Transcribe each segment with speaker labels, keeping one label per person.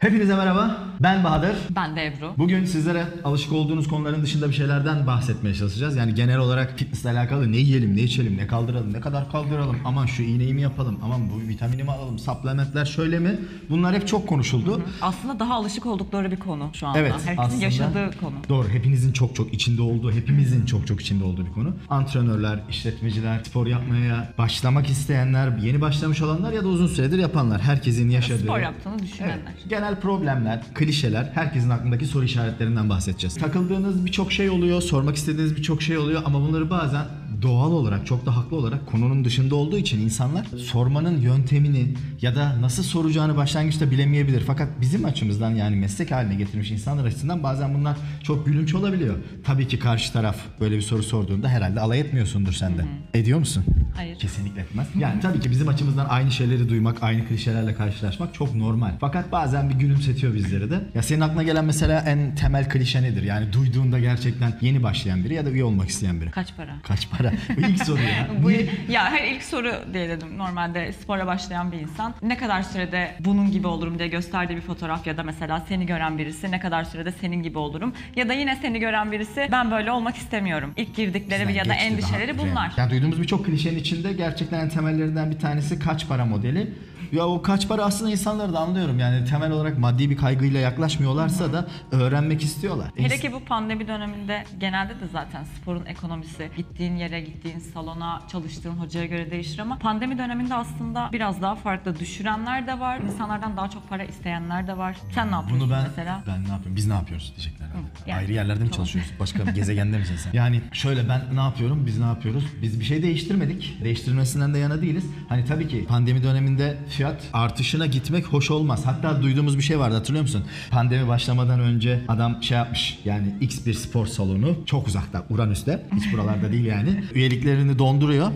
Speaker 1: Hepinize merhaba. Ben Bahadır.
Speaker 2: Ben de Ebru.
Speaker 1: Bugün sizlere alışık olduğunuz konuların dışında bir şeylerden bahsetmeye çalışacağız. Yani genel olarak fitnessle alakalı ne yiyelim, ne içelim, ne kaldıralım, ne kadar kaldıralım, aman şu iğneyi mi yapalım, aman bu vitamini mi alalım, supplementler şöyle mi? Bunlar hep çok konuşuldu.
Speaker 2: Aslında daha alışık oldukları bir konu şu anda.
Speaker 1: Evet,
Speaker 2: Herkesin
Speaker 1: aslında
Speaker 2: yaşadığı konu.
Speaker 1: Doğru. Hepinizin çok çok içinde olduğu, hepimizin çok çok içinde olduğu bir konu. Antrenörler, işletmeciler, spor yapmaya başlamak isteyenler, yeni başlamış olanlar ya da uzun süredir yapanlar. Herkesin yaşadığı.
Speaker 2: Spor yaptığını düşünenler.
Speaker 1: Evet, genel problemler, klişeler, herkesin aklındaki soru işaretlerinden bahsedeceğiz. Takıldığınız birçok şey oluyor, sormak istediğiniz birçok şey oluyor ama bunları bazen doğal olarak, çok da haklı olarak konunun dışında olduğu için insanlar sormanın yöntemini ya da nasıl soracağını başlangıçta bilemeyebilir. Fakat bizim açımızdan yani meslek haline getirmiş insanlar açısından bazen bunlar çok gülünç olabiliyor. Tabii ki karşı taraf böyle bir soru sorduğunda herhalde alay etmiyorsundur sen de. Ediyor musun?
Speaker 2: Hayır.
Speaker 1: Kesinlikle etmez. Yani tabii ki bizim açımızdan aynı şeyleri duymak, aynı klişelerle karşılaşmak çok normal. Fakat bazen bir gülümsetiyor bizleri de. Ya senin aklına gelen mesela en temel klişe nedir? Yani duyduğunda gerçekten yeni başlayan biri ya da üye olmak isteyen biri.
Speaker 2: Kaç para?
Speaker 1: Kaç para? Bu ilk soru ya.
Speaker 2: Bu,
Speaker 1: Niye?
Speaker 2: ya her ilk soru diye dedim. Normalde spora başlayan bir insan ne kadar sürede bunun gibi olurum diye gösterdiği bir fotoğraf ya da mesela seni gören birisi ne kadar sürede senin gibi olurum ya da yine seni gören birisi ben böyle olmak istemiyorum. İlk girdikleri bir ya da
Speaker 1: Geçti
Speaker 2: endişeleri
Speaker 1: daha.
Speaker 2: bunlar.
Speaker 1: Yani duyduğumuz birçok klişenin içinde gerçekten en temellerinden bir tanesi kaç para modeli. Ya o kaç para aslında insanları da anlıyorum. Yani temel olarak maddi bir kaygıyla yaklaşmıyorlarsa da öğrenmek istiyorlar.
Speaker 2: Hele ki bu pandemi döneminde genelde de zaten sporun ekonomisi gittiğin yere, gittiğin salona, çalıştığın hocaya göre değişir ama pandemi döneminde aslında biraz daha farklı düşürenler de var. İnsanlardan daha çok para isteyenler de var. Sen ne yapıyorsun
Speaker 1: Bunu ben
Speaker 2: mesela?
Speaker 1: ben ne yapıyorum? Biz ne yapıyoruz diyecekler. herhalde.
Speaker 2: yani
Speaker 1: Ayrı yerlerde mi
Speaker 2: tamam.
Speaker 1: çalışıyoruz? Başka bir gezegende misin sen? Yani şöyle ben ne yapıyorum? Biz ne yapıyoruz? Biz bir şey değiştirmedik. Değiştirmesinden de yana değiliz. Hani tabii ki pandemi döneminde fiyat artışına gitmek hoş olmaz. Hatta duyduğumuz bir şey vardı hatırlıyor musun? Pandemi başlamadan önce adam şey yapmış. Yani X bir spor salonu çok uzakta Uranüs'te. Hiç buralarda değil yani. Üyeliklerini donduruyor.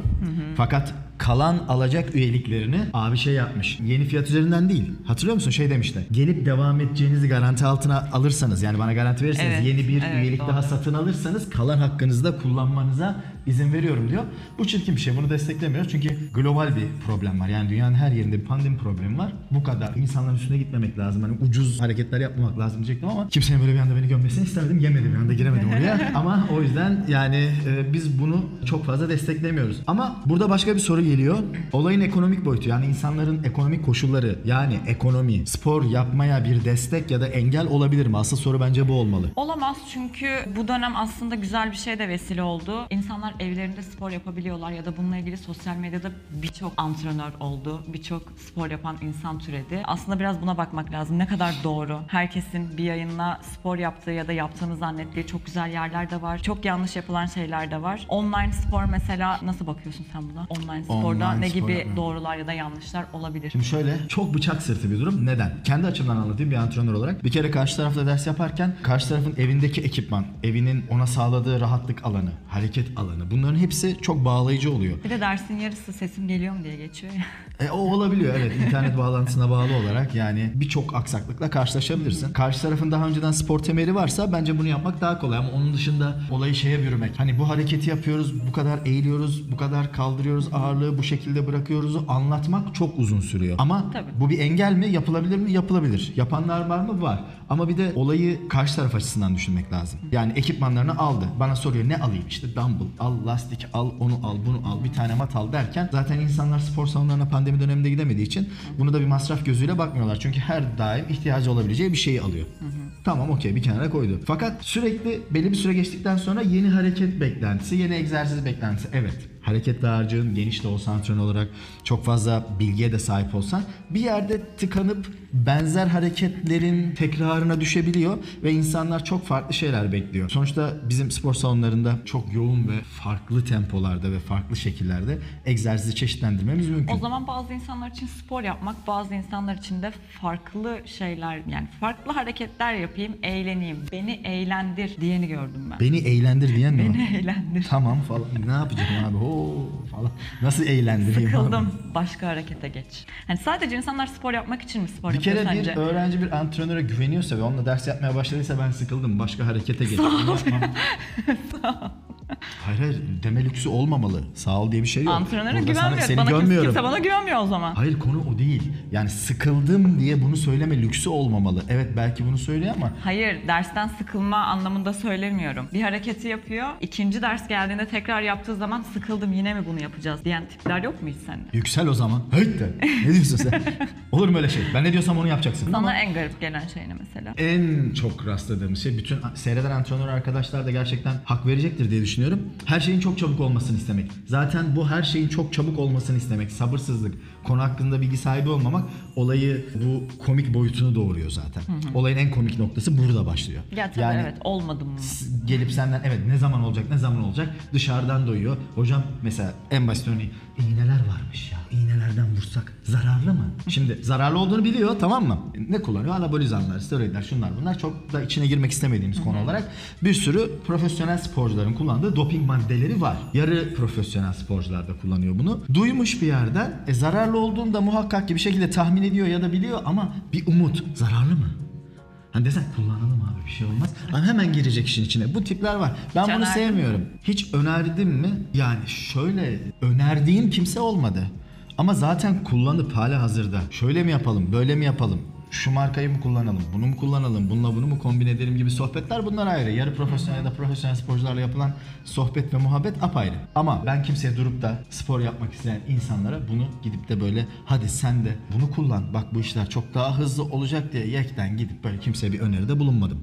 Speaker 1: Fakat kalan alacak üyeliklerini abi şey yapmış. Yeni fiyat üzerinden değil. Hatırlıyor musun? Şey demişler. Gelip devam edeceğinizi garanti altına alırsanız yani bana garanti verirseniz
Speaker 2: Evet,
Speaker 1: yeni bir
Speaker 2: evet,
Speaker 1: üyelik
Speaker 2: doğru.
Speaker 1: daha satın alırsanız kalan hakkınızı da kullanmanıza izin veriyorum diyor. Bu çirkin bir şey. Bunu desteklemiyoruz. Çünkü global bir problem var. Yani dünyanın her yerinde bir pandemi problemi var. Bu kadar insanların üstüne gitmemek lazım. Hani ucuz hareketler yapmamak lazım diyecektim ama kimsenin böyle bir anda beni gömmesini isterdim. Yemedi bir anda giremedim oraya. ama o yüzden yani e, biz bunu çok fazla desteklemiyoruz. Ama burada başka bir soru geliyor. Olayın ekonomik boyutu yani insanların ekonomik koşulları yani ekonomi, spor yapmaya bir destek ya da engel olabilir mi? Asıl soru bence bu olmalı.
Speaker 2: Olamaz çünkü bu dönem aslında güzel bir şeye de vesile oldu. İnsanlar evlerinde spor yapabiliyorlar ya da bununla ilgili sosyal medyada birçok antrenör oldu. Birçok spor yapan insan türedi. Aslında biraz buna bakmak lazım. Ne kadar doğru. Herkesin bir yayınla spor yaptığı ya da yaptığını zannettiği çok güzel yerler de var. Çok yanlış yapılan şeyler de var. Online spor mesela nasıl bakıyorsun sen buna? Online sporda
Speaker 1: Online
Speaker 2: ne gibi
Speaker 1: yapmıyorum.
Speaker 2: doğrular ya da yanlışlar olabilir?
Speaker 1: Şimdi şöyle çok bıçak sırtı bir durum. Neden? Kendi açımdan anlatayım bir antrenör olarak. Bir kere karşı tarafla ders yaparken karşı tarafın evindeki ekipman, evinin ona sağladığı rahatlık alanı, hareket alanı bunların hepsi çok bağlayıcı oluyor.
Speaker 2: Bir de dersin yarısı sesim geliyor mu diye geçiyor ya.
Speaker 1: E, o olabiliyor evet internet bağlantısına bağlı olarak yani birçok aksaklıkla karşılaşabilirsin. Karşı tarafın daha önceden spor temeli varsa bence bunu yapmak daha kolay ama onun dışında olayı şeye bürümek. Hani bu hareketi yapıyoruz, bu kadar eğiliyoruz, bu kadar kaldırıyoruz ağırlığı bu şekilde bırakıyoruz anlatmak çok uzun sürüyor. Ama
Speaker 2: Tabii.
Speaker 1: bu bir engel mi? Yapılabilir mi? Yapılabilir. Yapanlar var mı? Var. Ama bir de olayı karşı taraf açısından düşünmek lazım. Yani ekipmanlarını aldı. Bana soruyor ne alayım? İşte dumbbell al, lastik al, onu al, bunu al, bir tane mat al derken zaten insanlar spor salonlarına pandemi döneminde gidemediği için bunu da bir masraf gözüyle bakmıyorlar. Çünkü her daim ihtiyacı olabileceği bir şeyi alıyor. Tamam okey bir kenara koydu. Fakat sürekli belli bir süre geçtikten sonra yeni hareket beklentisi, yeni egzersiz beklentisi. Evet hareket dağarcığın geniş de olsa antrenör olarak çok fazla bilgiye de sahip olsan bir yerde tıkanıp benzer hareketlerin tekrarına düşebiliyor ve insanlar çok farklı şeyler bekliyor. Sonuçta bizim spor salonlarında çok yoğun ve farklı tempolarda ve farklı şekillerde egzersizi çeşitlendirmemiz mümkün.
Speaker 2: O zaman bazı insanlar için spor yapmak, bazı insanlar için de farklı şeyler yani farklı hareketler yapayım, eğleneyim, beni eğlendir diyeni gördüm ben.
Speaker 1: Beni eğlendir diyen mi?
Speaker 2: Beni eğlendir.
Speaker 1: Tamam falan. Ne yapacağım abi? Oo falan. Nasıl eğlendireyim abi?
Speaker 2: Sıkıldım. Başka harekete geç. Hani sadece insanlar spor yapmak için mi spor
Speaker 1: Bir
Speaker 2: yapıyor
Speaker 1: kere
Speaker 2: sence?
Speaker 1: bir öğrenci bir antrenöre güveniyorsa ve onunla ders yapmaya başladıysa ben sıkıldım. Başka harekete geç. Bunu yapmam. Hayır hayır deme lüksü olmamalı. Sağ ol diye bir şey yok.
Speaker 2: Antrenöre
Speaker 1: Burada sana-
Speaker 2: güvenmiyor.
Speaker 1: Seni
Speaker 2: Bana kimse,
Speaker 1: görmüyorum.
Speaker 2: kimse bana güvenmiyor o zaman.
Speaker 1: Hayır konu o değil. Yani sıkıldım diye bunu söyleme lüksü olmamalı. Evet belki bunu söylüyor ama
Speaker 2: Hayır, dersten sıkılma anlamında söylemiyorum. Bir hareketi yapıyor, ikinci ders geldiğinde tekrar yaptığı zaman sıkıldım yine mi bunu yapacağız diyen tipler yok mu hiç sende?
Speaker 1: yüksel o zaman. Hıyt de. Ne diyorsun sen? Olur mu öyle şey? Ben ne diyorsam onu yapacaksın. Ama
Speaker 2: Sana en garip gelen şey ne mesela?
Speaker 1: en çok rastladığım şey bütün seyreden antrenör arkadaşlar da gerçekten hak verecektir diye düşünüyorum. Her şeyin çok çabuk olmasını istemek. Zaten bu her şeyin çok çabuk olmasını istemek. Sabırsızlık, konu hakkında bilgi sahibi olmamak olayı bu komik boyutunu doğuruyor zaten. Olayın en komik noktası burada başlıyor.
Speaker 2: Ya tabii evet olmadım mı?
Speaker 1: gelip senden evet ne zaman olacak ne zaman olacak dışarıdan doyuyor. Hocam mesela en basit örneği iğneler varmış ya iğnelerden vursak zararlı mı? Şimdi zararlı olduğunu biliyor tamam mı? Ne kullanıyor? Anabolizanlar, steroidler şunlar bunlar çok da içine girmek istemediğimiz konu olarak bir sürü profesyonel sporcuların kullandığı doping maddeleri var. Yarı profesyonel sporcular da kullanıyor bunu. Duymuş bir yerden e, zararlı olduğunu da muhakkak ki bir şekilde tahmin ediyor ya da biliyor ama bir umut zararlı mı? Hani desen kullanalım abi bir şey olmaz. Ama hemen girecek işin içine. Bu tipler var. Ben bunu sevmiyorum. Hiç önerdim mi? Yani şöyle önerdiğim kimse olmadı. Ama zaten kullanıp hala hazırda. Şöyle mi yapalım, böyle mi yapalım? Şu markayı mı kullanalım, bunu mu kullanalım, bununla bunu mu kombin edelim gibi sohbetler bunlar ayrı. Yarı profesyonel ya da profesyonel sporcularla yapılan sohbet ve muhabbet apayrı. Ama ben kimseye durup da spor yapmak isteyen insanlara bunu gidip de böyle hadi sen de bunu kullan bak bu işler çok daha hızlı olacak diye yekten gidip böyle kimseye bir öneride bulunmadım.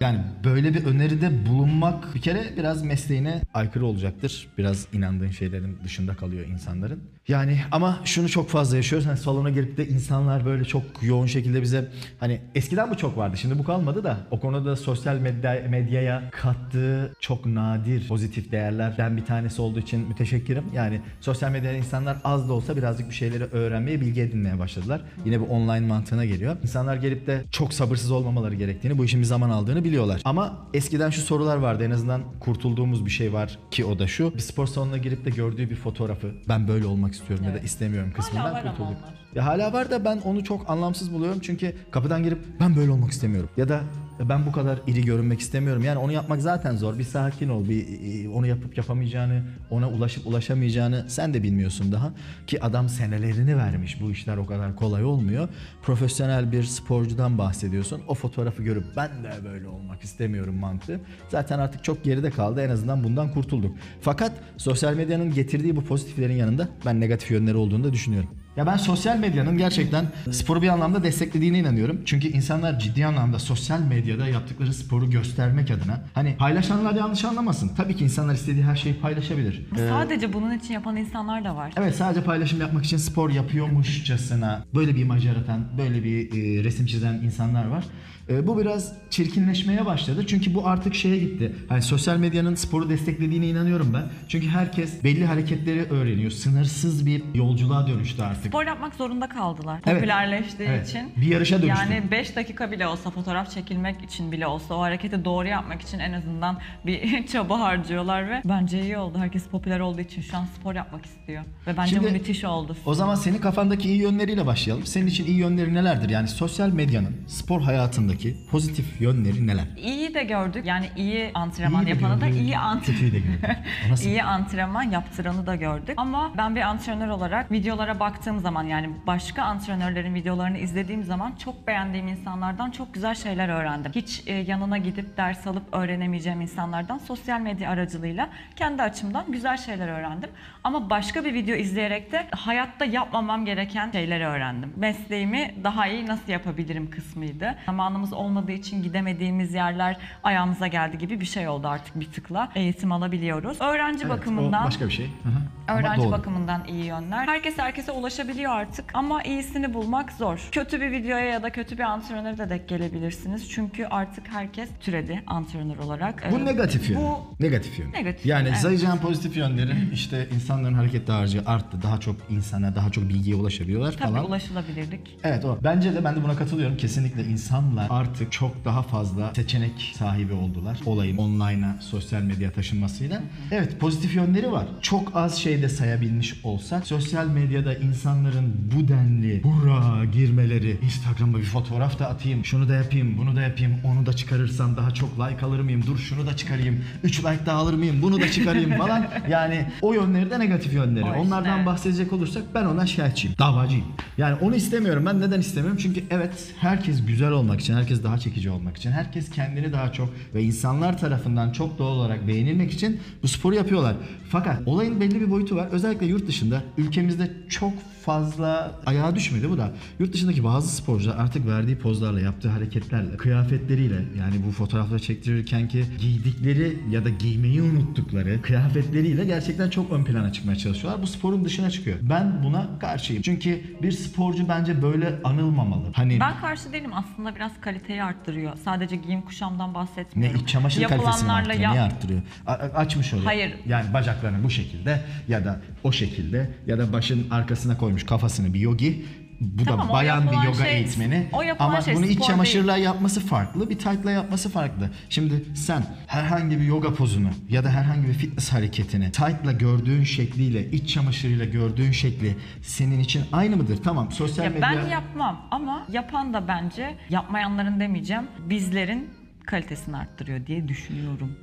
Speaker 1: Yani böyle bir öneride bulunmak bir kere biraz mesleğine aykırı olacaktır. Biraz inandığın şeylerin dışında kalıyor insanların. Yani ama şunu çok fazla yaşıyoruz. Hani salona gelip de insanlar böyle çok yoğun şekilde bize hani eskiden bu çok vardı. Şimdi bu kalmadı da o konuda sosyal medya, medyaya kattığı çok nadir pozitif değerlerden bir tanesi olduğu için müteşekkirim. Yani sosyal medyada insanlar az da olsa birazcık bir şeyleri öğrenmeye, bilgi edinmeye başladılar. Yine bu online mantığına geliyor. İnsanlar gelip de çok sabırsız olmamaları gerektiğini, bu işin bir zaman aldığını biliyorlar. Ama eskiden şu sorular vardı. En azından kurtulduğumuz bir şey var ki o da şu. Bir spor salonuna girip de gördüğü bir fotoğrafı ben böyle olmak istiyorum ya da istemiyorum kısmından kurtulduk.
Speaker 2: onlar.
Speaker 1: Ya hala var da ben onu çok anlamsız buluyorum çünkü kapıdan girip ben böyle olmak istemiyorum ya da ben bu kadar iri görünmek istemiyorum. Yani onu yapmak zaten zor. Bir sakin ol. Bir e, onu yapıp yapamayacağını, ona ulaşıp ulaşamayacağını sen de bilmiyorsun daha. Ki adam senelerini vermiş. Bu işler o kadar kolay olmuyor. Profesyonel bir sporcudan bahsediyorsun. O fotoğrafı görüp ben de böyle olmak istemiyorum mantığı. Zaten artık çok geride kaldı. En azından bundan kurtulduk. Fakat sosyal medyanın getirdiği bu pozitiflerin yanında ben negatif yönleri olduğunu da düşünüyorum. Ya ben sosyal medyanın gerçekten sporu bir anlamda desteklediğine inanıyorum. Çünkü insanlar ciddi anlamda sosyal medyada yaptıkları sporu göstermek adına hani paylaşanlar yanlış anlamasın. Tabii ki insanlar istediği her şeyi paylaşabilir. Ee,
Speaker 2: Sadece bunun için yapan insanlar da var.
Speaker 1: Evet sadece paylaşım yapmak için spor yapıyormuşçasına böyle bir imaj yaratan, böyle bir e, resim çizen insanlar var. E, bu biraz çirkinleşmeye başladı. Çünkü bu artık şeye gitti. Hani sosyal medyanın sporu desteklediğine inanıyorum ben. Çünkü herkes belli hareketleri öğreniyor. Sınırsız bir yolculuğa dönüştü artık.
Speaker 2: Spor yapmak zorunda kaldılar.
Speaker 1: Evet.
Speaker 2: Popülerleştiği
Speaker 1: Evet.
Speaker 2: için.
Speaker 1: Bir yarışa dönüştü.
Speaker 2: Yani 5 dakika bile olsa fotoğraf çekilmek için bile olsa o hareketi doğru yapmak için en azından bir çaba harcıyorlar ve bence iyi oldu. Herkes popüler olduğu için şu an spor yapmak istiyor. Ve bence
Speaker 1: Şimdi-
Speaker 2: bu müthiş oldu.
Speaker 1: O zaman senin kafandaki iyi yönleriyle başlayalım. Senin için iyi yönleri nelerdir? Yani sosyal medyanın spor hayatındaki pozitif yönleri neler?
Speaker 2: İyi de gördük. Yani iyi antrenman
Speaker 1: İyi de
Speaker 2: yapanı da
Speaker 1: gördüm,
Speaker 2: iyi antrenman
Speaker 1: Kötüyü de gördüm. O nasıl?
Speaker 2: İyi antrenman yaptıranı da gördük. Ama ben bir antrenör olarak videolara baktığım zaman yani başka antrenörlerin videolarını izlediğim zaman çok beğendiğim insanlardan çok güzel şeyler öğrendim. Hiç e, yanına gidip ders alıp öğrenemeyeceğim insanlardan sosyal medya aracılığıyla kendi açımdan güzel şeyler öğrendim. Ama başka bir video izleyerek de hayatta yapmamam gereken şeyleri öğrendim. Mesleğimi daha iyi nasıl yapabilirim kısmıydı. Zamanımız olmadığı için gidemediğimiz yerler ayağımıza geldi gibi bir şey oldu artık bir tıkla. Eğitim alabiliyoruz. Öğrenci
Speaker 1: Evet,
Speaker 2: bakımından
Speaker 1: o başka bir şey. Hı hı. Ama
Speaker 2: Öğrenci
Speaker 1: doğru.
Speaker 2: bakımından iyi yönler. Herkes herkese ulaşabiliyor artık ama iyisini bulmak zor. Kötü bir videoya ya da kötü bir antrenöre de denk gelebilirsiniz. Çünkü artık herkes türedi antrenör olarak.
Speaker 1: Bu
Speaker 2: Ee,
Speaker 1: negatif yönü.
Speaker 2: Bu
Speaker 1: Negatif yönü.
Speaker 2: Negatif,
Speaker 1: Yani
Speaker 2: evet.
Speaker 1: sayacağım pozitif yönleri işte insanların hareket dağarcığı arttı. Daha çok insana, daha çok bilgiye ulaşabiliyorlar
Speaker 2: tabii
Speaker 1: falan.
Speaker 2: ulaşılabilirlik.
Speaker 1: Evet o. Bence de ben de buna katılıyorum. Kesinlikle insanlar artık çok daha fazla seçenek sahibi oldular. Olayın online'a, sosyal medya taşınmasıyla. Evet pozitif yönleri var. Çok az şeyde şey de sayabilmiş olsak sosyal medyada insanların bu denli hurra girmeleri. Instagram'a bir fotoğraf da atayım şunu da yapayım bunu da yapayım. Onu da çıkarırsam daha çok like alır mıyım? Dur şunu da çıkarayım. 3 like daha alır mıyım? Bunu da çıkarayım falan. Yani o yönleri de negatif yönleri.
Speaker 2: O işte.
Speaker 1: onlardan bahsedecek olursak ben ona şikayetçiyim davacıyım. Yani onu istemiyorum. Ben neden istemiyorum? Çünkü evet herkes güzel olmak için herkes daha çekici olmak için herkes kendini daha çok ve insanlar tarafından çok doğal olarak beğenilmek için bu sporu yapıyorlar. Fakat olayın belli bir boyutu var. Özellikle yurt dışında ülkemizde çok fazla ayağa düşmedi bu da. Yurt dışındaki bazı sporcular artık verdiği pozlarla, yaptığı hareketlerle, kıyafetleriyle yani bu fotoğrafları çektirirken ki giydikleri ya da giymeyi unuttukları kıyafetleriyle gerçekten çok ön plana çıkmaya çalışıyorlar. Bu sporun dışına çıkıyor. Ben buna karşıyım. Çünkü bir sporcu bence böyle anılmamalı. Hani
Speaker 2: Ben karşı değilim aslında biraz kaliteyi arttırıyor. Sadece giyim kuşamdan
Speaker 1: ne
Speaker 2: bahsetmiyorum.
Speaker 1: iç çamaşır kalitesini
Speaker 2: Yapılanlarla
Speaker 1: arttırıyor.
Speaker 2: yap-
Speaker 1: Niye arttırıyor? A- a- açmış oluyor.
Speaker 2: Hayır.
Speaker 1: Yani bacaklarını bu şekilde ya da o şekilde ya da başın arkasına koymuş kafasını bir yogi. Bu
Speaker 2: Tamam,
Speaker 1: da
Speaker 2: o
Speaker 1: bayan bir yoga
Speaker 2: şey-
Speaker 1: eğitmeni.
Speaker 2: o yapılan
Speaker 1: Ama
Speaker 2: şey
Speaker 1: bunu iç
Speaker 2: spor
Speaker 1: çamaşırla yapması farklı, bir tight'la yapması farklı. Şimdi sen herhangi bir yoga pozunu ya da herhangi bir fitness hareketini tight'la gördüğün şekliyle, iç çamaşırıyla gördüğün şekli senin için aynı mıdır? Tamam, sosyal
Speaker 2: Ya
Speaker 1: medya...
Speaker 2: ben yapmam ama yapan da bence yapmayanların demeyeceğim bizlerin kalitesini arttırıyor diye düşünüyorum.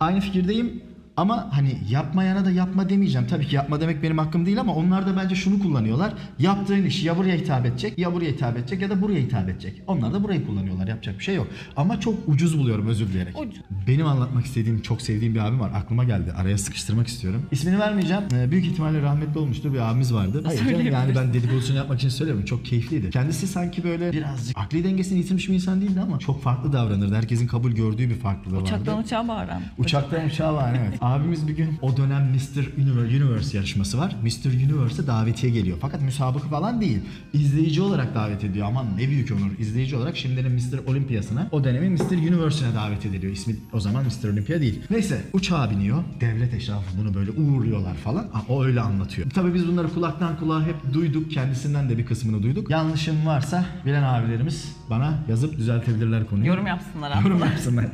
Speaker 1: Aynı fikirdeyim ama hani yapmayana da yapma demeyeceğim. Tabii ki yapma demek benim hakkım değil ama onlar da bence şunu kullanıyorlar. Yaptığın iş ya buraya hitap edecek, ya buraya hitap edecek ya da buraya hitap edecek. Onlar da burayı kullanıyorlar. Yapacak bir şey yok. Ama çok ucuz buluyorum özür dileyerek.
Speaker 2: Ucuz.
Speaker 1: Benim anlatmak istediğim, çok sevdiğim bir abim var. Aklıma geldi. Araya sıkıştırmak istiyorum. İsmini vermeyeceğim. Ee, büyük ihtimalle rahmetli olmuştur bir abimiz vardı. Hayır canım, yani ben dedikodusunu yapmak için söylüyorum. Çok keyifliydi. Kendisi sanki böyle birazcık akli dengesini yitirmiş bir insan değildi ama çok farklı davranırdı. Herkesin kabul gördüğü bir farklılığı vardı.
Speaker 2: Uçaktan uçağa bağıran.
Speaker 1: Uçaktan uçağa var evet. Abimiz bir gün o dönem Mr. Universe, yarışması var. Mr. Universe'e davetiye geliyor. Fakat müsabaka falan değil. İzleyici olarak davet ediyor. Aman ne büyük onur. İzleyici olarak şimdinin Mr. Olympias'ına o dönemin Mr. Universe'ine davet ediliyor. İsmi o zaman Mr. Olympia değil. Neyse uçağa biniyor. Devlet eşrafı bunu böyle uğurluyorlar falan. Ha, O öyle anlatıyor. Tabii biz bunları kulaktan kulağa hep duyduk. Kendisinden de bir kısmını duyduk. Yanlışım varsa bilen abilerimiz bana yazıp düzeltebilirler konuyu.
Speaker 2: Yorum yapsınlar
Speaker 1: Yorum
Speaker 2: aslında.
Speaker 1: yapsınlar.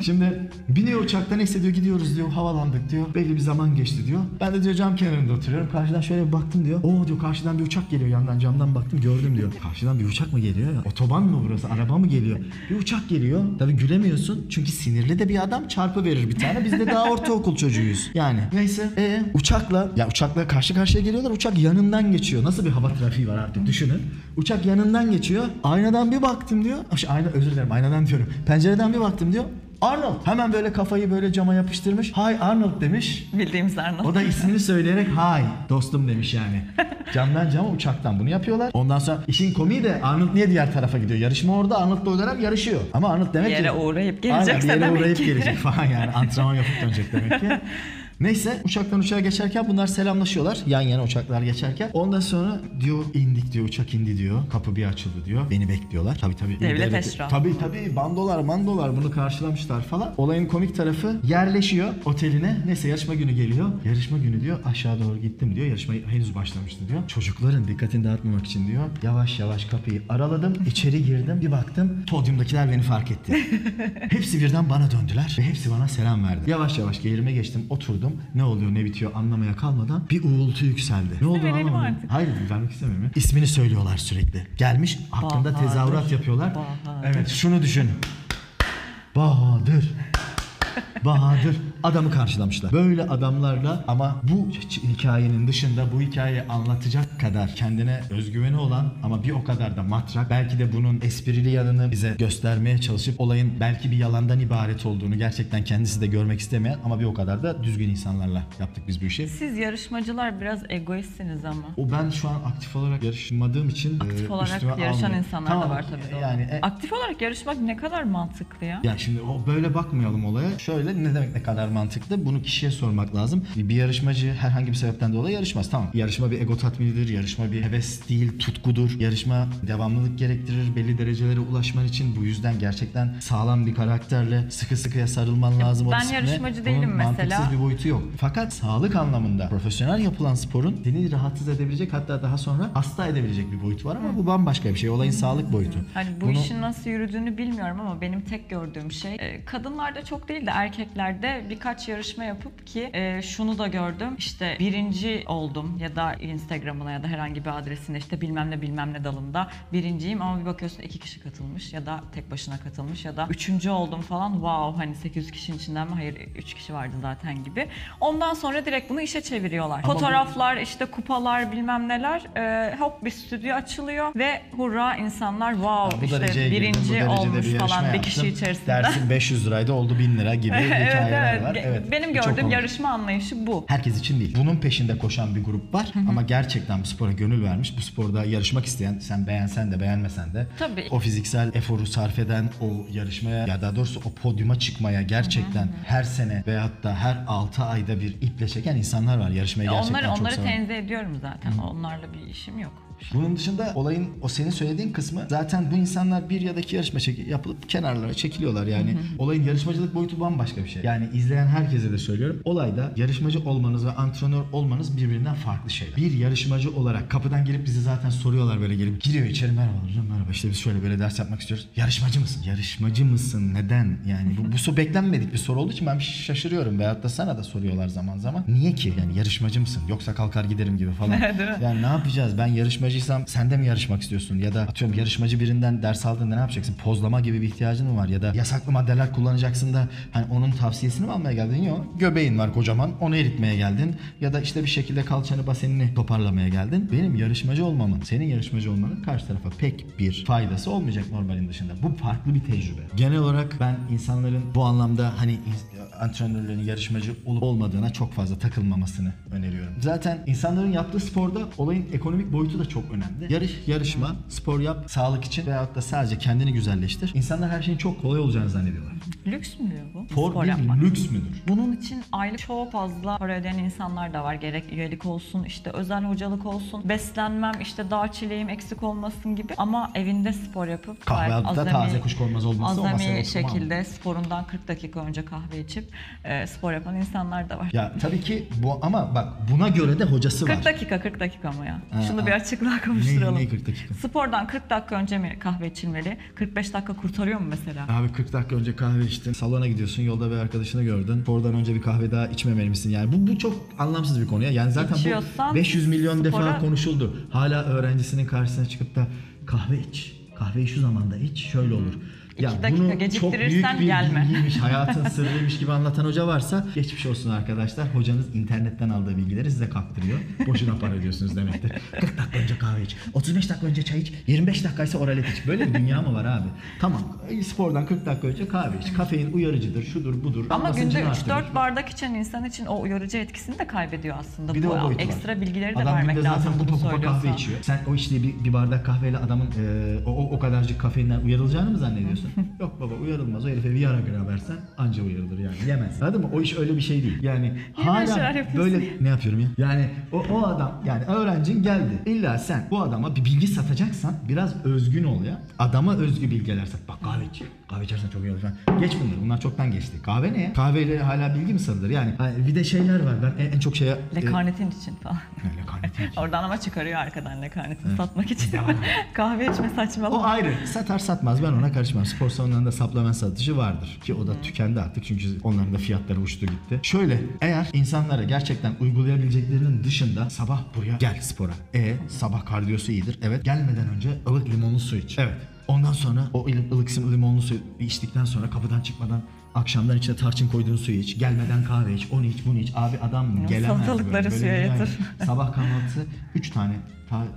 Speaker 1: Şimdi biniyor uçaktan neyse diyor gidiyoruz diyor havalandık diyor. Belli bir zaman geçti diyor. Ben de diyor cam kenarında oturuyorum. Karşıdan şöyle bir baktım diyor. Oo diyor karşıdan bir uçak geliyor yandan camdan baktım gördüm diyor. Karşıdan bir uçak mı geliyor? Otoban mı burası? Araba mı geliyor? Bir uçak geliyor. Tabii gülemiyorsun. Çünkü sinirli de bir adam çarpı verir bir tane. Biz de daha ortaokul çocuğuyuz. Yani neyse. E uçakla ya uçakla karşı karşıya geliyorlar. Uçak yanından geçiyor. Nasıl bir hava trafiği var artık düşünün. Uçak yanından geçiyor. Aynadan bir baktım diyor. Ayna özür dilerim aynadan diyorum. Pencereden bir baktım diyor. Arnold. Hemen böyle kafayı böyle cama yapıştırmış. Hi Arnold demiş.
Speaker 2: Bildiğimiz Arnold.
Speaker 1: O da ismini söyleyerek hi dostum demiş yani. Camdan cama uçaktan bunu yapıyorlar. Ondan sonra işin komiği de Arnold niye diğer tarafa gidiyor? Yarışma orada Arnold'la o dönem yarışıyor. Ama Arnold demek
Speaker 2: Bir
Speaker 1: ki...
Speaker 2: yere uğrayıp
Speaker 1: Aynen,
Speaker 2: gelecekse
Speaker 1: bir yere
Speaker 2: demek
Speaker 1: uğrayıp
Speaker 2: ki.
Speaker 1: gelecek falan yani. Antrenman yapıp dönecek demek ki. Neyse uçaktan uçağa geçerken bunlar selamlaşıyorlar. Yan yana uçaklar geçerken. Ondan sonra diyor indik diyor uçak indi diyor. Kapı bir açıldı diyor. Beni bekliyorlar. Tabii tabii.
Speaker 2: Devlet eşrafı.
Speaker 1: Tabii tabii bandolar mandolar bunu karşılamışlar falan. Olayın komik tarafı yerleşiyor oteline. Neyse yarışma günü geliyor. Yarışma günü diyor aşağı doğru gittim diyor. Yarışma henüz başlamıştı diyor. Çocukların dikkatini dağıtmamak için diyor. Yavaş yavaş kapıyı araladım. içeri girdim. Bir baktım podyumdakiler beni fark etti. hepsi birden bana döndüler ve hepsi bana selam verdi. Yavaş yavaş yerime geçtim oturdum. Ne oluyor ne bitiyor anlamaya kalmadan bir uğultu yükseldi. Ne oldu
Speaker 2: verelim
Speaker 1: anlamadım.
Speaker 2: artık.
Speaker 1: Hayır vermek istemiyorum. İsmini söylüyorlar sürekli. Gelmiş hakkında
Speaker 2: Bahadır.
Speaker 1: tezahürat yapıyorlar.
Speaker 2: Bahadır.
Speaker 1: Evet şunu düşün. Bahadır. Bahadır adamı karşılamışlar. Böyle adamlarla ama bu hikayenin dışında bu hikayeyi anlatacak kadar kendine özgüveni olan ama bir o kadar da matrak belki de bunun esprili yanını bize göstermeye çalışıp olayın belki bir yalandan ibaret olduğunu gerçekten kendisi de görmek istemeyen ama bir o kadar da düzgün insanlarla yaptık biz bu işi.
Speaker 2: Siz yarışmacılar biraz egoistsiniz ama.
Speaker 1: O ben şu an aktif olarak yarışmadığım için
Speaker 2: Aktif
Speaker 1: e,
Speaker 2: olarak yarışan
Speaker 1: almıyorum.
Speaker 2: insanlar
Speaker 1: Tamam,
Speaker 2: da var tabii. doğru.
Speaker 1: Yani e,
Speaker 2: Aktif olarak yarışmak ne kadar mantıklı ya.
Speaker 1: Ya şimdi o böyle bakmayalım olaya. Şöyle ne demek ne kadar mantıklı? Bunu kişiye sormak lazım. Bir yarışmacı herhangi bir sebepten dolayı yarışmaz. Tamam. Yarışma bir ego tatminidir. Yarışma bir heves değil, tutkudur. Yarışma devamlılık gerektirir. Belli derecelere ulaşman için bu yüzden gerçekten sağlam bir karakterle sıkı sıkıya sarılman lazım. o
Speaker 2: ben
Speaker 1: disipline.
Speaker 2: yarışmacı değilim mesela.
Speaker 1: mantıksız bir boyutu yok. Fakat sağlık anlamında profesyonel yapılan sporun seni rahatsız edebilecek hatta daha sonra hasta edebilecek bir boyutu var ama bu bambaşka bir şey. Olayın sağlık boyutu.
Speaker 2: Hani bu
Speaker 1: Bunu-
Speaker 2: işin nasıl yürüdüğünü bilmiyorum ama benim tek gördüğüm şey e, kadınlarda çok değil de erkeklerde birkaç yarışma yapıp ki e, şunu da gördüm. İşte birinci oldum ya da Instagram'ına ya da herhangi bir adresinde işte bilmem ne bilmem ne dalında birinciyim ama bir bakıyorsun iki kişi katılmış ya da tek başına katılmış ya da üçüncü oldum falan. Wow hani 800 kişinin içinden mi? Hayır 3 kişi vardı zaten gibi. Ondan sonra direkt bunu işe çeviriyorlar.
Speaker 1: Ama bu-
Speaker 2: Fotoğraflar işte kupalar bilmem neler e, hop bir stüdyo açılıyor ve hurra insanlar wow
Speaker 1: Bu
Speaker 2: işte
Speaker 1: girdim, bu
Speaker 2: birinci
Speaker 1: derecede
Speaker 2: olmuş
Speaker 1: bir
Speaker 2: falan bir
Speaker 1: yaptım.
Speaker 2: kişi içerisinde.
Speaker 1: Dersin 500 liraydı oldu 1000 lira gibi
Speaker 2: evet,
Speaker 1: hikayeler
Speaker 2: evet.
Speaker 1: var. Evet.
Speaker 2: Benim gördüğüm yarışma anlayışı bu.
Speaker 1: Herkes için değil. Bunun peşinde koşan bir grup var ama gerçekten bu spora gönül vermiş. Bu sporda yarışmak isteyen, sen beğensen de beğenmesen de
Speaker 2: Tabii.
Speaker 1: o fiziksel eforu sarf eden, o yarışmaya ya daha doğrusu o podyuma çıkmaya gerçekten her sene veyahut da her 6 ayda bir iple çeken insanlar var. Yarışmayı gerçekten
Speaker 2: Onları
Speaker 1: çok
Speaker 2: onları
Speaker 1: seven.
Speaker 2: tenzih ediyorum zaten. Onlarla bir işim yok.
Speaker 1: Bunun dışında olayın o senin söylediğin kısmı zaten bu insanlar bir ya da iki yarışma çek- yapılıp kenarlara çekiliyorlar yani. Olayın yarışmacılık boyutu bambaşka bir şey. Yani izleyen herkese de söylüyorum. Olayda yarışmacı olmanız ve antrenör olmanız birbirinden farklı şeyler. Bir yarışmacı olarak kapıdan gelip bizi zaten soruyorlar böyle gelip giriyor içeri merhaba hocam merhaba işte biz şöyle böyle ders yapmak istiyoruz. Yarışmacı mısın? Yarışmacı mısın? Neden? Yani bu, bu soru beklenmedik bir soru olduğu için ben şaşırıyorum. Veyahut da sana da soruyorlar zaman zaman. Niye ki? Yani yarışmacı mısın? Yoksa kalkar giderim gibi falan. Yani ne yapacağız? Ben yarışmacıysam sen de mi yarışmak istiyorsun? Ya da atıyorum yarışmacı birinden ders aldığında ne yapacaksın? Pozlama gibi bir ihtiyacın mı var? Ya da yasaklı maddeler kullanacaksın da hani onun tavsiyesini mi almaya geldin? Yok. Göbeğin var kocaman. Onu eritmeye geldin. Ya da işte bir şekilde kalçanı basenini toparlamaya geldin. Benim yarışmacı olmamın, senin yarışmacı olmanın karşı tarafa pek bir faydası olmayacak normalin dışında. Bu farklı bir tecrübe. Genel olarak ben insanların bu anlamda hani antrenörlerin yarışmacı olup olmadığına çok fazla takılmamasını öneriyorum. Zaten insanların yaptığı sporda olayın ekonomik boyutu da çok önemli. Yarış, yarışma, spor yap, sağlık için veyahut da sadece kendini güzelleştir. İnsanlar her şeyin çok kolay olacağını zannediyorlar.
Speaker 2: Lüks mü bu?
Speaker 1: Spor, bir
Speaker 2: yapmak.
Speaker 1: lüks müdür?
Speaker 2: Bunun için aylık çok fazla para ödeyen insanlar da var. Gerek üyelik olsun, işte özel hocalık olsun, beslenmem, işte dağ çileğim eksik olmasın gibi. Ama evinde spor yapıp
Speaker 1: Kahvaltıda taze kuşkonmaz olması o
Speaker 2: azami
Speaker 1: oturmam.
Speaker 2: şekilde sporundan 40 dakika önce kahve içip e, spor yapan insanlar da var.
Speaker 1: Ya tabii ki bu ama bak buna göre de hocası var.
Speaker 2: 40 dakika 40 dakika ama ya.
Speaker 1: Ha,
Speaker 2: Şunu
Speaker 1: ha.
Speaker 2: bir açıklığa kavuşturalım.
Speaker 1: Ne, ne 40 dakika?
Speaker 2: Spordan 40 dakika önce mi kahve içilmeli? 45 dakika kurtarıyor mu mesela?
Speaker 1: Abi 40 dakika önce kahve içtin. Salona gidiyorsun. Yolda bir arkadaşını gördün. Oradan önce bir kahve daha içmemeli misin? Yani bu, bu çok anlamsız bir konu ya. Yani zaten
Speaker 2: İçiyorsan
Speaker 1: bu 500 milyon defa
Speaker 2: spora-
Speaker 1: konuşuldu. Hala öğrencisinin karşısına çıkıp da kahve iç. Kahveyi şu zamanda iç. Şöyle olur.
Speaker 2: İki dakika geciktirirsen
Speaker 1: bir
Speaker 2: gelme.
Speaker 1: bilgiymiş, hayatın sırrıymış gibi anlatan hoca varsa geçmiş olsun arkadaşlar. Hocanız internetten aldığı bilgileri size kaktırıyor. Boşuna para ödüyorsunuz demektir. 40 dakika önce kahve iç, 35 dakika önce çay iç, 25 dakika ise oralet iç. Böyle bir dünya mı var abi? Tamam spordan 40 dakika önce kahve iç. Kafein uyarıcıdır, şudur budur.
Speaker 2: Ama günde
Speaker 1: Basıncını arttırır.
Speaker 2: 3-4 bardak içen insan için o uyarıcı etkisini de kaybediyor aslında.
Speaker 1: Bir de
Speaker 2: bu
Speaker 1: o boyutu var.
Speaker 2: ekstra bilgileri de
Speaker 1: Adam
Speaker 2: vermek
Speaker 1: günde
Speaker 2: lazım
Speaker 1: zaten
Speaker 2: bunu
Speaker 1: kupa kupa kahve
Speaker 2: söylüyorsan.
Speaker 1: içiyor. Sen o içtiği bir, bir bardak kahveyle adamın e, o, o, o kadarcık kafeinden uyarılacağını mı zannediyorsun? Yok baba uyarılmaz. O herife Viagra versen anca uyarılır yani. Yemez. Anladın mı? O iş öyle bir şey değil. Yani hala böyle ne yapıyorum ya? Yani o, o adam yani öğrencin geldi. İlla sen bu adama bir bilgi satacaksan biraz özgün ol ya. Adama özgü bilgiler sat. Bak kahve iç. Kahve içersen çok iyi olur. Geç bunları. Bunlar çoktan geçti. Kahve ne ya? Kahveyle hala bilgi mi satılır? Yani bir de şeyler var. Ben en, en çok şeye... e,
Speaker 2: Lekarnetin için falan.
Speaker 1: Lekarnetin için.
Speaker 2: Oradan ama çıkarıyor arkadan lekarnetini satmak için. Kahve içme
Speaker 1: O
Speaker 2: saçmalama.
Speaker 1: ayrı. Satar satmaz ben ona karışmam. Spor salonlarında supplement satışı vardır. Ki o da tükendi artık çünkü onların da fiyatları uçtu gitti. Şöyle eğer insanlara gerçekten uygulayabileceklerinin dışında sabah buraya gel spora. E sabah kardiyosu iyidir. Evet gelmeden önce ılık limonlu su iç. Evet. Ondan sonra o ılık, ılık sim- limonlu su içtikten sonra kapıdan çıkmadan akşamdan içine tarçın koyduğun suyu iç. Gelmeden kahve iç. Onu iç bunu iç. Abi adam
Speaker 2: Ya,
Speaker 1: gelemez.
Speaker 2: salatalıkları suya yatır.
Speaker 1: Sabah kahvaltısı 3 tane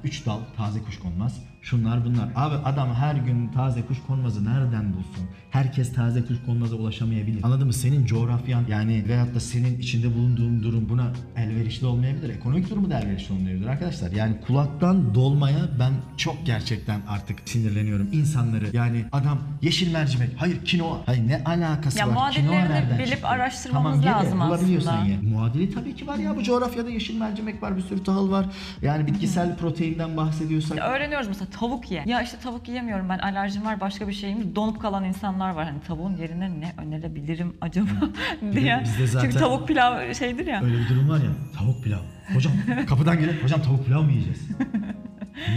Speaker 1: 3 dal taze kuş konmaz. Şunlar bunlar. Abi adam her gün taze kuş konmazı nereden bulsun? Herkes taze kuş konmaza ulaşamayabilir. Anladın mı? Senin coğrafyan yani veyahut da senin içinde bulunduğun durum buna elverişli olmayabilir. Ekonomik durumu da elverişli olmayabilir arkadaşlar. Yani kulaktan dolmaya ben çok gerçekten artık sinirleniyorum. İnsanları yani adam yeşil mercimek, hayır kinoa. Hayır ne alakası
Speaker 2: Ya
Speaker 1: var? Kinoa nereden
Speaker 2: bilip
Speaker 1: çıktı?
Speaker 2: araştırmamız
Speaker 1: tamam,
Speaker 2: lazım
Speaker 1: bulabiliyorsan
Speaker 2: aslında.
Speaker 1: ye. Muadili tabii ki var ya bu coğrafyada yeşil mercimek var, bir sürü tahıl var. Yani bitkisel proteinden bahsediyorsak.
Speaker 2: Ya öğreniyoruz mesela tavuk ye. Ya işte tavuk yiyemiyorum ben alerjim var başka bir şeyim. Donup kalan insanlar var. Hani tavuğun yerine ne önerebilirim acaba diye.
Speaker 1: bizde zaten-
Speaker 2: Çünkü tavuk pilav şeydir ya.
Speaker 1: Öyle bir durum var ya tavuk pilav. Hocam kapıdan gelip hocam tavuk pilav mı yiyeceğiz?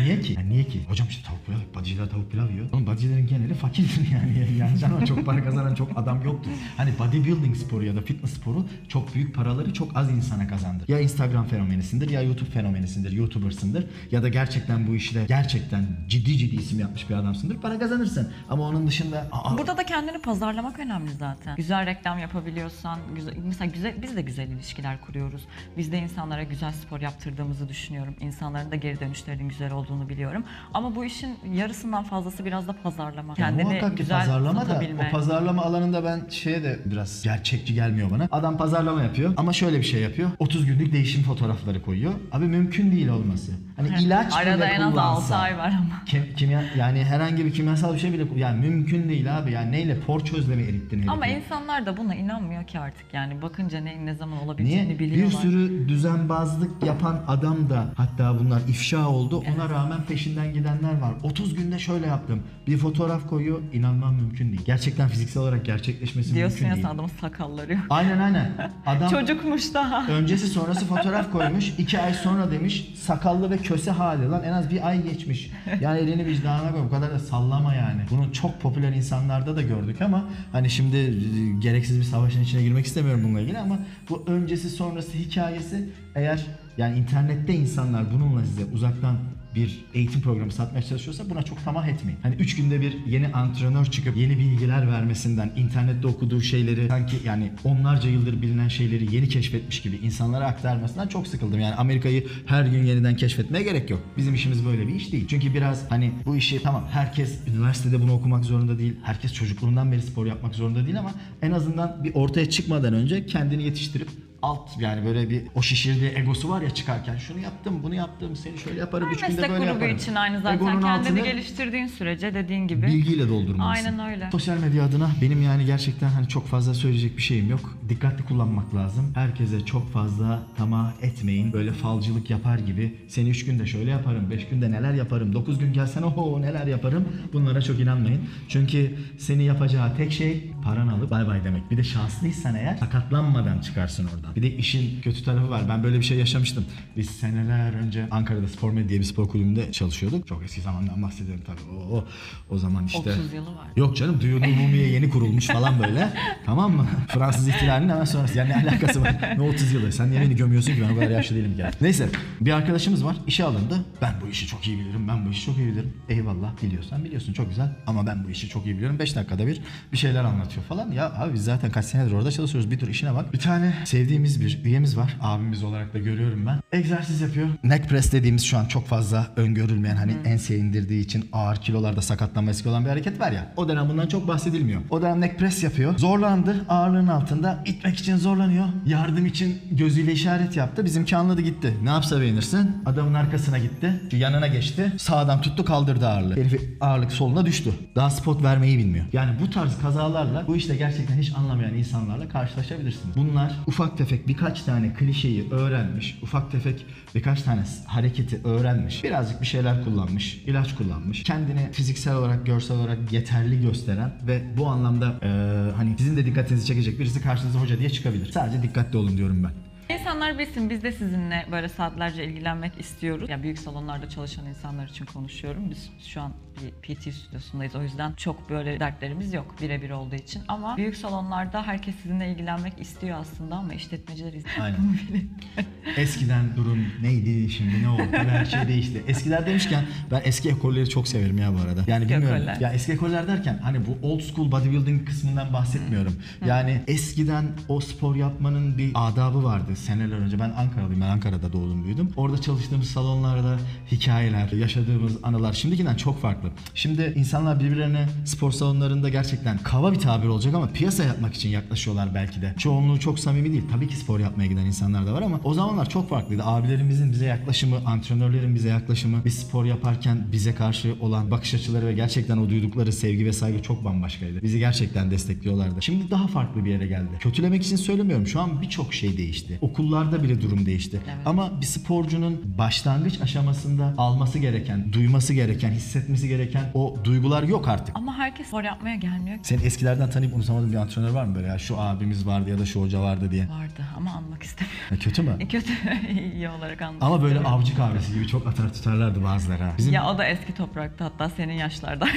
Speaker 1: Niye ki? Yani niye ki? Hocam işte tavuk pilav, bodyciler tavuk pilav yiyor. Oğlum bodycilerin geneli fakirdir yani. Yani canım çok para kazanan çok adam yoktur. Hani bodybuilding sporu ya da fitness sporu çok büyük paraları çok az insana kazandır. Ya Instagram fenomenisindir ya YouTube fenomenisindir, YouTuber'sındır. Ya da gerçekten bu işle gerçekten ciddi ciddi isim yapmış bir adamsındır. Para kazanırsın. Ama onun dışında aa,
Speaker 2: Burada da kendini pazarlamak önemli zaten. Güzel reklam yapabiliyorsan, güzel, mesela güzel, biz de güzel ilişkiler kuruyoruz. Biz de insanlara güzel spor yaptırdığımızı düşünüyorum. İnsanların da geri dönüşlerinin güzel olduğunu biliyorum. Ama bu işin yarısından fazlası biraz da pazarlama.
Speaker 1: Ya
Speaker 2: Kendini
Speaker 1: muhakkak ki
Speaker 2: güzel
Speaker 1: pazarlama da
Speaker 2: satabilme.
Speaker 1: o pazarlama alanında ben şeye de biraz gerçekçi gelmiyor bana. Adam pazarlama yapıyor ama şöyle bir şey yapıyor. 30 günlük değişim fotoğrafları koyuyor. Abi mümkün değil olması. Hani ilaç
Speaker 2: Arada
Speaker 1: bile
Speaker 2: en az
Speaker 1: kullansa,
Speaker 2: 6 ay var ama.
Speaker 1: Kim, kimya, yani herhangi bir kimyasal bir şey bile yani mümkün değil abi. Yani neyle porçözle mi erittin herifi?
Speaker 2: Ama insanlar da buna inanmıyor ki artık yani bakınca ne, ne zaman olabileceğini
Speaker 1: Niye?
Speaker 2: biliyorlar.
Speaker 1: Bir sürü düzenbazlık yapan adam da hatta bunlar ifşa oldu. Ona rağmen peşinden gidenler var. 30 günde şöyle yaptım. Bir fotoğraf koyuyor. inanmam mümkün değil. Gerçekten fiziksel olarak gerçekleşmesi
Speaker 2: Diyorsun
Speaker 1: mümkün
Speaker 2: ya
Speaker 1: değil.
Speaker 2: adamın sakalları yok.
Speaker 1: Aynen aynen. Adam
Speaker 2: Çocukmuş daha.
Speaker 1: öncesi sonrası fotoğraf koymuş. iki ay sonra demiş sakallı ve köse hali lan en az bir ay geçmiş. Yani elini vicdanına koy. Bu kadar da sallama yani. Bunu çok popüler insanlarda da gördük ama hani şimdi gereksiz bir savaşın içine girmek istemiyorum bununla ilgili ama bu öncesi sonrası hikayesi eğer yani internette insanlar bununla size uzaktan bir eğitim programı satmaya çalışıyorsa buna çok tamah etmeyin. Hani 3 günde bir yeni antrenör çıkıp yeni bilgiler vermesinden, internette okuduğu şeyleri sanki yani onlarca yıldır bilinen şeyleri yeni keşfetmiş gibi insanlara aktarmasından çok sıkıldım. Yani Amerika'yı her gün yeniden keşfetmeye gerek yok. Bizim işimiz böyle bir iş değil. Çünkü biraz hani bu işi tamam herkes üniversitede bunu okumak zorunda değil. Herkes çocukluğundan beri spor yapmak zorunda değil ama en azından bir ortaya çıkmadan önce kendini yetiştirip alt yani böyle bir o şişirdiği egosu var ya çıkarken şunu yaptım bunu yaptım seni şöyle yaparım üç günde
Speaker 2: Meslek
Speaker 1: böyle
Speaker 2: grubu
Speaker 1: yaparım.
Speaker 2: için aynı zaten
Speaker 1: Egonun
Speaker 2: kendini
Speaker 1: altını
Speaker 2: geliştirdiğin sürece dediğin gibi.
Speaker 1: bilgiyle doldurmalısın.
Speaker 2: Aynen öyle.
Speaker 1: Sosyal medya adına benim yani gerçekten hani çok fazla söyleyecek bir şeyim yok. Dikkatli kullanmak lazım. Herkese çok fazla tamah etmeyin. Böyle falcılık yapar gibi seni 3 günde şöyle yaparım, 5 günde neler yaparım, 9 gün gelsen oho neler yaparım. Bunlara çok inanmayın. Çünkü seni yapacağı tek şey paran alıp bay bay demek. Bir de şanslıysan eğer sakatlanmadan çıkarsın oradan. Bir de işin kötü tarafı var. Ben böyle bir şey yaşamıştım. Biz seneler önce Ankara'da Spor Med diye bir spor kulübünde çalışıyorduk. Çok eski zamandan bahsediyorum tabii. O, o zaman işte.
Speaker 2: 30 yılı var.
Speaker 1: Yok canım Duyurlu Umumiye yeni kurulmuş falan böyle. tamam mı? Fransız ihtilalinin hemen sonrası. Yani ne alakası var? Ne 30 yılı? Sen niye beni gömüyorsun ki? Ben o kadar yaşlı değilim ki. Neyse. Bir arkadaşımız var. işe alındı. Ben bu işi çok iyi bilirim. Ben bu işi çok iyi bilirim. Eyvallah biliyorsan biliyorsun. Çok güzel. Ama ben bu işi çok iyi biliyorum. 5 dakikada bir bir şeyler anlatıyor falan. Ya abi biz zaten kaç senedir orada çalışıyoruz. Bir dur işine bak. Bir tane sevdiğimiz bir üyemiz var. Abimiz olarak da görüyorum ben. Egzersiz yapıyor. Neck press dediğimiz şu an çok fazla öngörülmeyen hani ense indirdiği için ağır kilolarda sakatlanma riski olan bir hareket var ya. O dönem bundan çok bahsedilmiyor. O dönem neck press yapıyor. Zorlandı. Ağırlığın altında itmek için zorlanıyor. Yardım için gözüyle işaret yaptı. Bizimki anladı gitti. Ne yapsa beğenirsin. Adamın arkasına gitti. Şu yanına geçti. Sağdan tuttu kaldırdı ağırlığı. Herifi ağırlık soluna düştü. Daha spot vermeyi bilmiyor. Yani bu tarz kazalarla bu işte gerçekten hiç anlamayan insanlarla karşılaşabilirsiniz. Bunlar ufak tefek birkaç tane klişeyi öğrenmiş. Ufak tefek birkaç tane hareketi öğrenmiş. Birazcık bir şeyler kullanmış. ilaç kullanmış. Kendini fiziksel olarak, görsel olarak yeterli gösteren ve bu anlamda eee, hani sizin de dikkatinizi çekecek birisi karşınıza hoca diye çıkabilir. Sadece dikkatli olun diyorum ben.
Speaker 2: İnsanlar bilsin biz de sizinle böyle saatlerce ilgilenmek istiyoruz. Ya büyük salonlarda çalışan insanlar için konuşuyorum. Biz şu an bir PT stüdyosundayız. O yüzden çok böyle dertlerimiz yok birebir olduğu için. Ama büyük salonlarda herkes sizinle ilgilenmek istiyor aslında ama işletmeciler.
Speaker 1: Aynen. Eskiden durum neydi şimdi ne oldu? Her şey değişti. Eskiler demişken ben eski ekolleri çok severim ya bu arada. Yani
Speaker 2: Eski
Speaker 1: bilmiyorum.
Speaker 2: ekoller.
Speaker 1: Ya eski ekoller derken hani bu old school bodybuilding kısmından bahsetmiyorum. Yani eskiden o spor yapmanın bir adabı vardı seneler önce. Ben Ankaralıyım. Ben Ankara'da doğdum büyüdüm. Orada çalıştığımız salonlarda hikayeler, yaşadığımız anılar şimdikinden çok farklı. Şimdi insanlar birbirlerine spor salonlarında gerçekten kava bir tabir olacak ama piyasa yapmak için yaklaşıyorlar belki de. Çoğunluğu çok samimi değil. Tabii ki spor yapmaya giden insanlar da var ama o zamanlar çok farklıydı. Abilerimizin bize yaklaşımı, antrenörlerin bize yaklaşımı, biz spor yaparken bize karşı olan bakış açıları ve gerçekten o duydukları sevgi ve saygı çok bambaşkaydı. Bizi gerçekten destekliyorlardı. Şimdi daha farklı bir yere geldi. Kötülemek için söylemiyorum. Şu an birçok şey değişti. Okullarda bile durum değişti.
Speaker 2: Evet.
Speaker 1: Ama bir sporcunun başlangıç aşamasında alması gereken, duyması gereken, hissetmesi gereken o duygular yok artık.
Speaker 2: Ama herkes spor yapmaya gelmiyor.
Speaker 1: Senin eskilerden tanıyıp unutamadığın bir antrenör var mı böyle ya şu abimiz vardı ya da şu hoca vardı diye?
Speaker 2: Vardı ama anmak istemiyorum.
Speaker 1: Ya kötü mü?
Speaker 2: Kötü iyi olarak anmak
Speaker 1: Ama böyle
Speaker 2: istemiyorum.
Speaker 1: avcı kahvesi gibi çok atar tutarlardı bazıları ha. Bizim
Speaker 2: Ya o da eski toprakta hatta senin yaşlardaydı.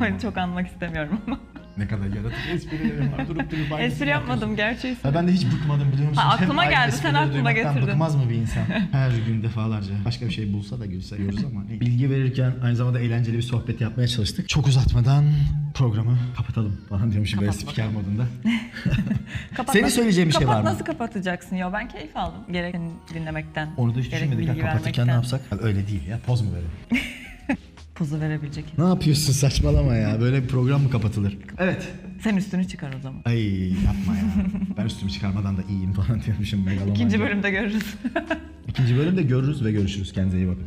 Speaker 2: Onu çok anmak istemiyorum ama.
Speaker 1: Ne kadar yaratıcı esprilerim var durup durup aynısını
Speaker 2: Espri yapmadım gerçeği
Speaker 1: Ya
Speaker 2: söylüyorum.
Speaker 1: ben de hiç bıkmadım biliyor musun?
Speaker 2: Ha, aklıma
Speaker 1: aynı
Speaker 2: geldi, sen
Speaker 1: esprileri
Speaker 2: aklıma
Speaker 1: duymaktan
Speaker 2: getirdin.
Speaker 1: Bıkmaz mı bir insan? Her gün defalarca. Başka bir şey bulsa da gülse diyoruz ama. Bilgi verirken aynı zamanda eğlenceli bir sohbet yapmaya çalıştık. Çok uzatmadan programı kapatalım falan diyormuşum böyle
Speaker 2: Kapat
Speaker 1: spiker modunda.
Speaker 2: Kapat
Speaker 1: Senin söyleyeceğin bir şey var mı?
Speaker 2: nasıl kapatacaksın ya? Ben keyif aldım. Gerek seni dinlemekten.
Speaker 1: Onu da hiç
Speaker 2: gerek
Speaker 1: düşünmedik. Ya,
Speaker 2: bilgi
Speaker 1: kapatırken ne
Speaker 2: vermekten.
Speaker 1: yapsak? Ya öyle değil ya. Poz mu verelim?
Speaker 2: Pozu verebilecek.
Speaker 1: Ne yapıyorsun saçmalama ya. Böyle bir program mı kapatılır? Evet.
Speaker 2: Sen üstünü çıkar o zaman.
Speaker 1: Ay yapma ya. ben üstümü çıkarmadan da iyiyim falan diyormuşum. megaloman
Speaker 2: İkinci bölümde görürüz.
Speaker 1: İkinci bölümde görürüz ve görüşürüz. Kendinize iyi bakın.